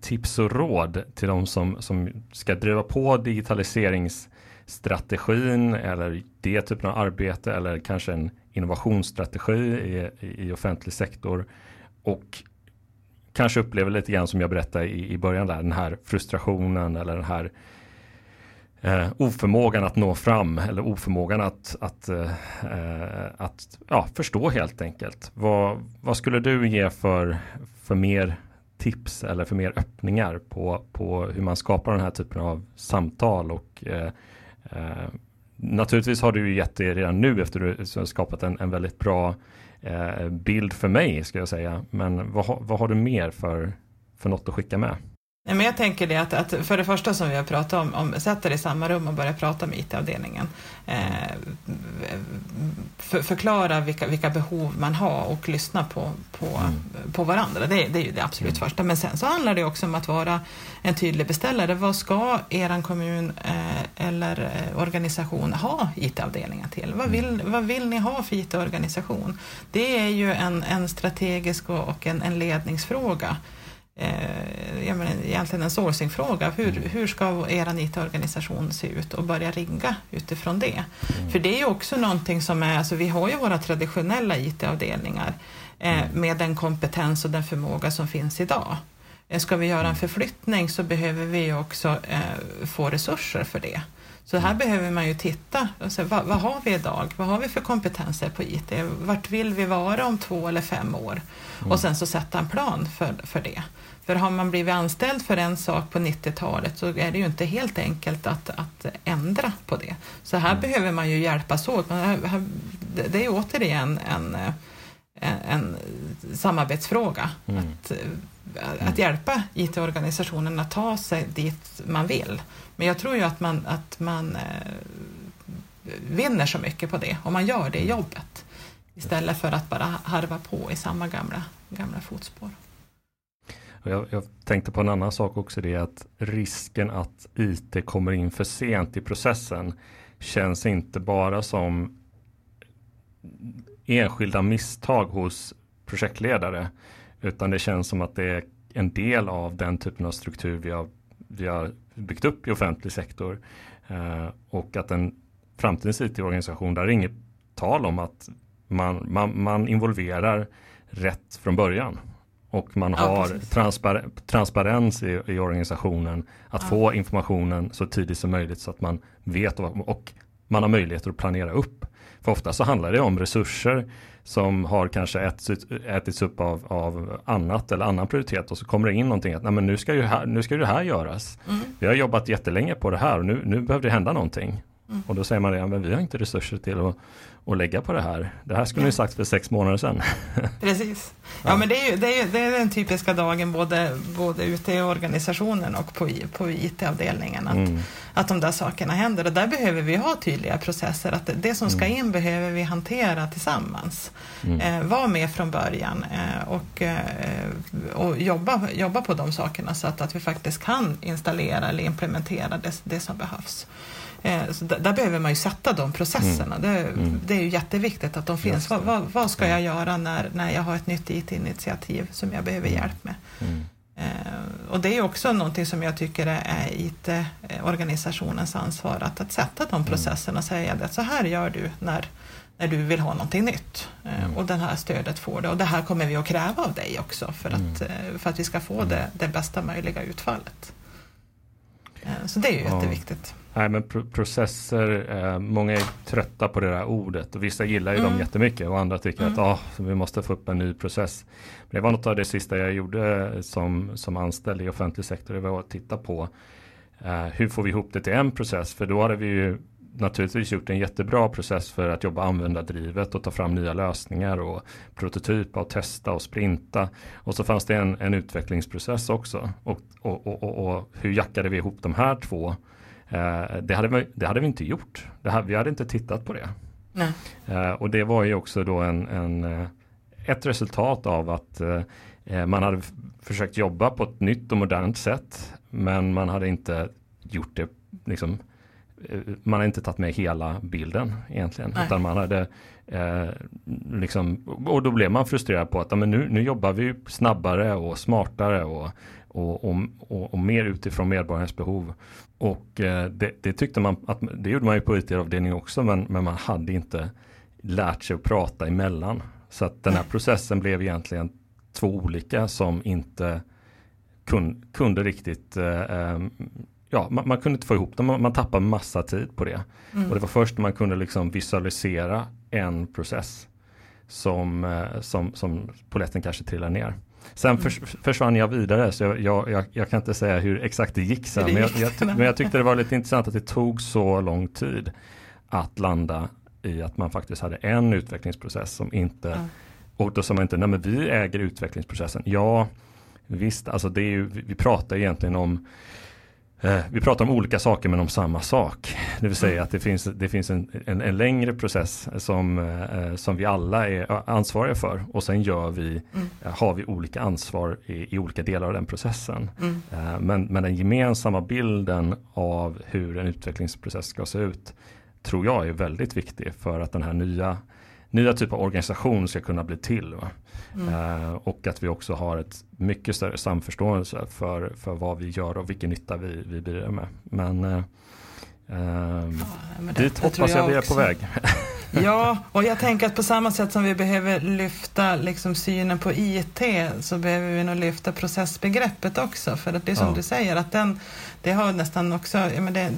tips och råd till de som, som ska driva på digitaliseringsstrategin eller det typen av arbete eller kanske en innovationsstrategi i, i offentlig sektor och kanske upplever lite grann som jag berättade i, i början där, den här frustrationen eller den här eh, oförmågan att nå fram eller oförmågan att, att, eh, eh, att ja, förstå helt enkelt. Vad, vad skulle du ge för, för mer tips eller för mer öppningar på, på hur man skapar den här typen av samtal och eh, eh, naturligtvis har du gett det redan nu efter att du skapat en, en väldigt bra Eh, bild för mig, ska jag säga. Men vad, vad har du mer för, för något att skicka med? Men jag tänker det att, att, för det första som vi har pratat om, om sätter i samma rum och börjar prata med IT-avdelningen. Eh, för, förklara vilka, vilka behov man har och lyssna på, på, mm. på varandra. Det, det, är ju det absolut mm. första. Men sen så handlar det också om att vara en tydlig beställare. Vad ska er kommun eh, eller eh, organisation ha IT-avdelningar till? Vad vill, mm. vad vill ni ha för IT-organisation? Det är ju en, en strategisk och, och en, en ledningsfråga eh, jag menar, egentligen en sourcingfråga. Hur, mm. hur ska er IT-organisation se ut och börja rigga utifrån det? Mm. För det är ju också någonting som är, alltså vi har ju våra traditionella IT-avdelningar eh, mm. med den kompetens och den förmåga som finns idag. Eh, ska vi göra en mm. förflyttning så behöver vi också eh, få resurser för det. Så här mm. behöver man ju titta, alltså, vad, vad, har vi idag? Vad har vi för kompetenser på IT? Vart vill vi vara om två eller fem år? Mm. Och sen så sätta en plan för, för det. För har man blivit anställd för en sak på 90-talet så är det ju inte helt enkelt att, att ändra på det. Så här mm. behöver man ju hjälpas åt. Det är återigen en, en, en samarbetsfråga. Mm. Att, att hjälpa IT-organisationen att ta sig dit man vill. Men jag tror ju att man, att man eh, vinner så mycket på det om man gör det jobbet istället för att bara harva på i samma gamla, gamla fotspår. Jag, jag, tänkte på en annan sak också, det är att risken att IT kommer in för sent i processen känns inte bara som enskilda misstag hos projektledare, utan det känns som att det är en del av den typen av struktur vi har, vi har byggt upp i offentlig sektor. Eh, och att en framtidens IT-organisation, där är inget tal om att man, man, man involverar rätt från början och man har ja, transpar transparens i, i, organisationen att ja. få informationen så tidigt som möjligt så att man vet och, och, man har möjligheter att planera upp. För ofta så handlar det om resurser som har kanske ätits, ätits upp av, av annat eller annan prioritet och så kommer det in någonting att Nej, men nu, ska ju här, nu ska ju det här göras. Mm. Vi har jobbat jättelänge på det här och nu, nu behöver det hända någonting. Mm. Och då säger man det, men vi har inte resurser till att, att lägga på det här. Det här skulle ni sagt för sex månader sedan. Precis. Ja, ja, men det är ju det är, det är den typiska dagen både, både ute i organisationen och på, på IT-avdelningen. Att, mm. att de där sakerna händer. Och där behöver vi ha tydliga processer. Att det som ska mm. in behöver vi hantera tillsammans. Mm. Eh, var med från början eh, och, eh, och jobba, jobba på de sakerna så att, att vi faktiskt kan installera eller implementera det, det som behövs. Eh, så där, behöver man ju sätta de processerna. Mm. Det, mm. det, är ju jätteviktigt att de finns. Vad, vad, vad, ska jag göra när, när jag har ett nytt IT-initiativ som jag behöver mm. hjälp med? Mm. Eh, och det är också någonting som jag tycker är IT-organisationens ansvar, att, att sätta de mm. processerna och säga att så här gör du när, när du vill ha någonting nytt. Eh, mm. Och det här stödet får du. Och det här kommer vi att kräva av dig också för att, mm. för att vi ska få det, det bästa möjliga utfallet. Så det är ju ja. jätteviktigt. Nej men processer, eh, många är trötta på det där ordet och vissa gillar ju mm. dem jättemycket och andra tycker mm. att ah, vi måste få upp en ny process. Men det var något av det sista jag gjorde som, som anställd i offentlig sektor, det var att titta på eh, hur får vi ihop det till en process? För då hade vi ju naturligtvis gjort en jättebra process för att jobba användardrivet och ta fram nya lösningar och prototypa och testa och sprinta. Och så fanns det en, en utvecklingsprocess också. Och, och, och, och, hur jackade vi ihop de här två? Eh, det, hade vi, det hade vi inte gjort. Hade, vi hade inte tittat på det. Eh, och det var ju också då en, en eh, ett resultat av att man hade försökt jobba på ett nytt och modernt sätt. Men man hade inte gjort det liksom man hade inte tagit med hela bilden egentligen. Nej. Utan man hade eh, liksom, och då blev man frustrerad på att men nu, nu jobbar vi snabbare och smartare och, och, och, och, och mer utifrån medborgarens behov. Och eh, det, det, tyckte man att det gjorde man ju på IT-avdelningen också men, men man hade inte lärt sig att prata emellan. Så att den här processen blev egentligen två olika som inte kun, kunde riktigt eh, eh, Ja, man, man, kunde inte få ihop dem, man, man tappade massa tid på det. Mm. Och det var först när man kunde liksom visualisera en process som, eh, som, som poletten kanske trillade ner. Sen mm. förs försvann jag vidare så jag, jag, jag, kan inte säga hur exakt det gick sen. Men jag, men jag tyckte det var lite intressant att det tog så lång tid att landa i att man faktiskt hade en utvecklingsprocess som inte ja. och då sa man inte, nej men vi äger utvecklingsprocessen. Ja, visst, alltså det är ju, vi pratar egentligen om vi pratar om olika saker men om samma sak. Det vill säga att det finns, det finns en, en, en längre process som, eh, som vi alla är ansvariga för och sen gör vi, mm. Eh, har vi olika ansvar i, i, olika delar av den processen. Mm. men, men den gemensamma bilden av hur en utvecklingsprocess ska se ut tror jag är väldigt viktig för att den här nya nya typer av organisation ska kunna bli till. Mm. Uh, och att vi också har ett mycket större samförståelse för, för vad vi gör och vilken nytta vi, vi blir med. Men, uh, uh, ja, dit hoppas jag, jag vi är på väg. Ja, och jag tänker att på samma sätt som vi behöver lyfta liksom synen på IT så behöver vi nog lyfta processbegreppet också. För att det är som ja. du säger, att den, det har nästan också, men det,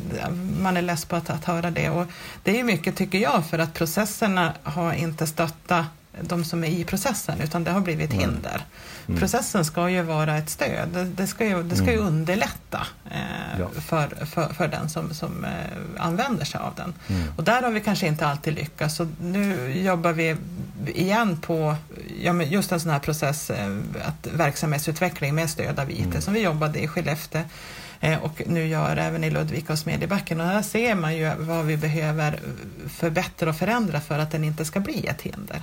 man är less på att, att höra det. Och det är mycket, tycker jag, för att processerna har inte stöttat de som är i processen, utan det har blivit hinder. Mm. Processen ska ju vara ett stöd. Det, ska, ju, det ska ju mm. underlätta eh, ja. för, för, för den som, som eh, använder sig av den. Mm. Och där har vi kanske inte alltid lyckats. Så nu jobbar vi igen på ja, just en sån här process, eh, att verksamhetsutveckling med stöd av IT, mm. som vi jobbade i Skellefteå och nu gör även i Ludvika och Smedjebacken. Och här ser man ju vad vi behöver förbättra och förändra för att den inte ska bli ett hinder.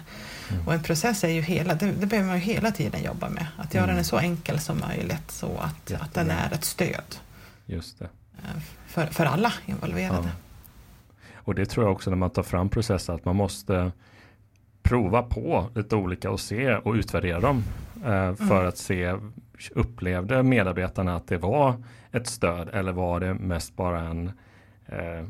Mm. Och en process är ju hela, det, det behöver man ju hela tiden jobba med. Att göra mm. den så enkel som möjligt så att, att den är ett stöd. Just det. Eh, för, för alla involverade. Ja. Och det tror jag också när man tar fram processer att man måste prova på lite olika och se och utvärdera dem. Eh, för mm. att se, upplevde medarbetarna att det var ett stöd eller var det mest bara en, eh,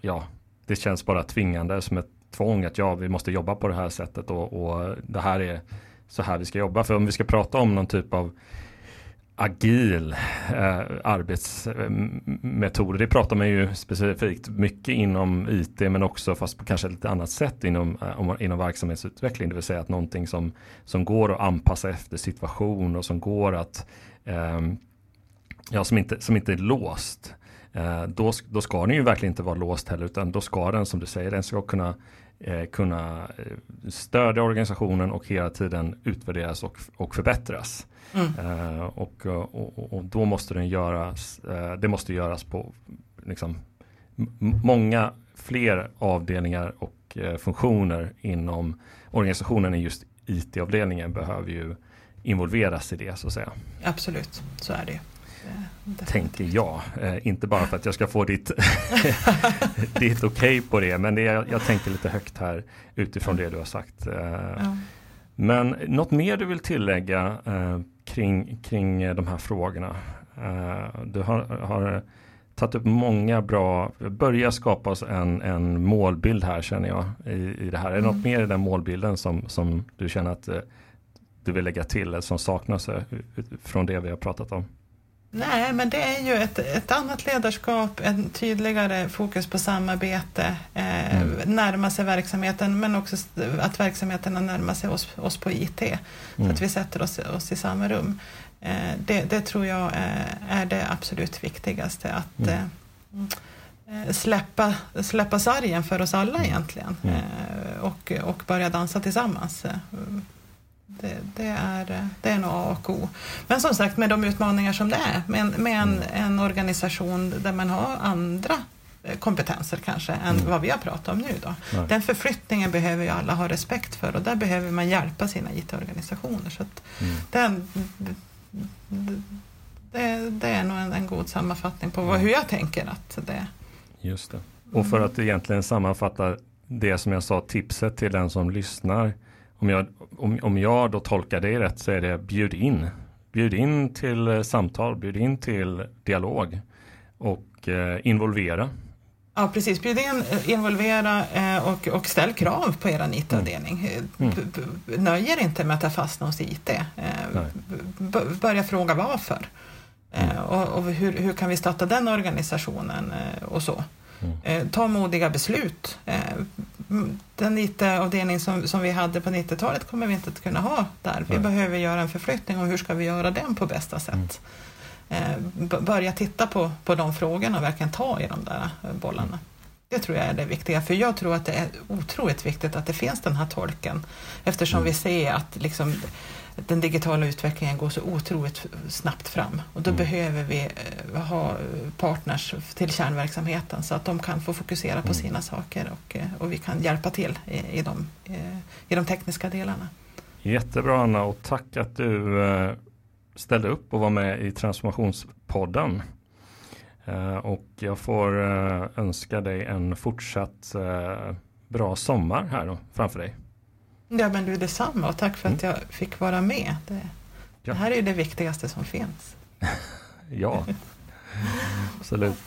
ja, det känns bara tvingande som ett tvång att ja, vi måste jobba på det här sättet och, och det här är så här vi ska jobba. För om vi ska prata om någon typ av agil eh, arbetsmetoder. Det pratar man ju specifikt mycket inom IT men också fast på kanske lite annat sätt inom, eh, inom verksamhetsutveckling. Det vill säga att någonting som, som går att anpassa efter situation och som går att eh, ja, som, inte, som inte är låst. Eh, då, då ska den ju verkligen inte vara låst heller utan då ska den som du säger, den ska kunna eh, kunna eh, stödja organisationen och hela tiden utvärderas och, och förbättras. Mm. Och, och, och, då måste den göras, eh, det måste göras på liksom, många fler avdelningar och eh, funktioner inom organisationen än just IT-avdelningen behöver ju involveras i det så att säga. Absolut, så är det. Det tänker jag. Inte bara för att jag ska få ditt, ditt okej okay på det, men det är, jag tänker lite högt här utifrån det du har sagt. Ja. Men något mer du vill tillägga eh, kring, kring de här frågorna? Eh, du har, har tagit upp många bra, börjar skapas en, en målbild här känner jag i, i det här. Är det mm. något mer i den målbilden som, som du känner att eh, du vill lägga till eller som saknas eh, från det vi har pratat om? Nej, men det är ju ett, ett annat ledarskap, en tydligare fokus på samarbete, eh, mm. närma sig verksamheten men också att verksamheterna närmar sig oss, oss på IT. Mm. Så att vi sätter oss, oss i samma rum. Eh, det, det, tror jag eh, är det absolut viktigaste. Att mm. Eh, släppa, släppa sargen för oss alla mm. egentligen mm. och, och börja dansa tillsammans. Det, det, är, det är nog A och O. Men som sagt med de utmaningar som det är med, med en, mm. en organisation där man har andra kompetenser kanske än mm. vad vi har pratat om nu. Då. Den förflyttningen behöver ju alla ha respekt för och där behöver man hjälpa sina IT-organisationer. Så mm. den, det, det, är nog en, en, god sammanfattning på vad, hur jag tänker att det Just det. Och för att egentligen sammanfatta det som jag sa, tipset till den som lyssnar. Om jag, om, om jag då tolkar det rätt så är det bjud in. Bjud in till eh, samtal, bjud in till dialog och eh, involvera. Ja precis, bjud in, eh, involvera eh, och, och ställ krav på er IT-avdelning. Mm. mm. Nöj er inte med att jag fastnar hos IT. Eh, börja fråga varför. Mm. Och, och hur, hur, kan vi stötta den organisationen och så. Mm. Ta modiga beslut. Den IT-avdelning som, som vi hade på 90-talet kommer vi inte att kunna ha där. Vi behöver göra en förflyttning och hur ska vi göra den på bästa sätt? Mm eh, börja titta på, på de frågorna och verkligen ta i de där eh, bollarna. Det tror jag är det viktiga, för jag tror att det är otroligt viktigt att det finns den här tolken eftersom mm. vi ser att liksom, den digitala utvecklingen går så otroligt snabbt fram och då mm. behöver vi eh, ha partners till kärnverksamheten så att de kan få fokusera på mm. sina saker och, eh, och vi kan hjälpa till i, i, de, i de tekniska delarna. Jättebra Anna och tack att du ställde upp och var med i Transformationspodden. Eh, och jag får eh, önska dig en fortsatt eh, bra sommar här framför dig. Ja men du detsamma och tack för mm. att jag fick vara med. Det, ja. det här är ju det viktigaste som finns. ja, absolut.